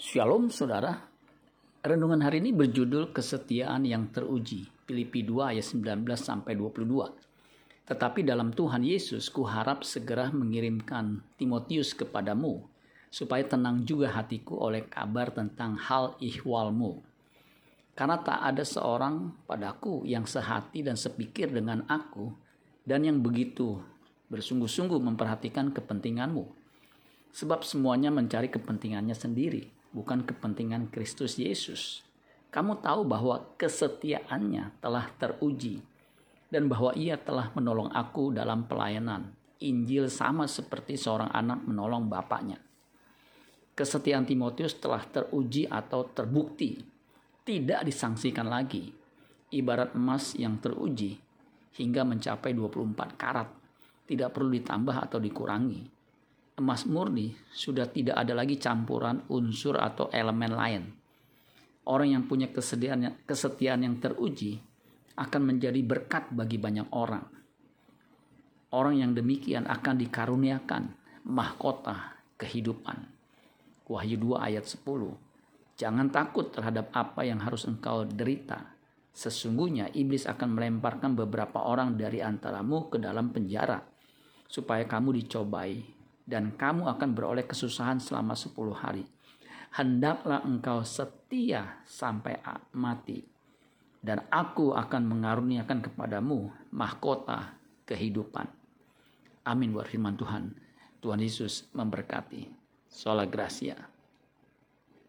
Shalom saudara. Renungan hari ini berjudul kesetiaan yang teruji. Filipi 2 ayat 19 sampai 22. Tetapi dalam Tuhan Yesus kuharap segera mengirimkan Timotius kepadamu supaya tenang juga hatiku oleh kabar tentang hal ihwalmu. Karena tak ada seorang padaku yang sehati dan sepikir dengan aku dan yang begitu bersungguh-sungguh memperhatikan kepentinganmu. Sebab semuanya mencari kepentingannya sendiri bukan kepentingan Kristus Yesus. Kamu tahu bahwa kesetiaannya telah teruji dan bahwa ia telah menolong aku dalam pelayanan. Injil sama seperti seorang anak menolong bapaknya. Kesetiaan Timotius telah teruji atau terbukti, tidak disangsikan lagi. Ibarat emas yang teruji hingga mencapai 24 karat, tidak perlu ditambah atau dikurangi emas murni sudah tidak ada lagi campuran unsur atau elemen lain. Orang yang punya kesediaan, kesetiaan yang teruji akan menjadi berkat bagi banyak orang. Orang yang demikian akan dikaruniakan mahkota kehidupan. Wahyu 2 ayat 10. Jangan takut terhadap apa yang harus engkau derita. Sesungguhnya iblis akan melemparkan beberapa orang dari antaramu ke dalam penjara supaya kamu dicobai dan kamu akan beroleh kesusahan selama 10 hari. Hendaklah engkau setia sampai mati. Dan aku akan mengaruniakan kepadamu mahkota kehidupan. Amin buat firman Tuhan. Tuhan Yesus memberkati. Sola Gracia.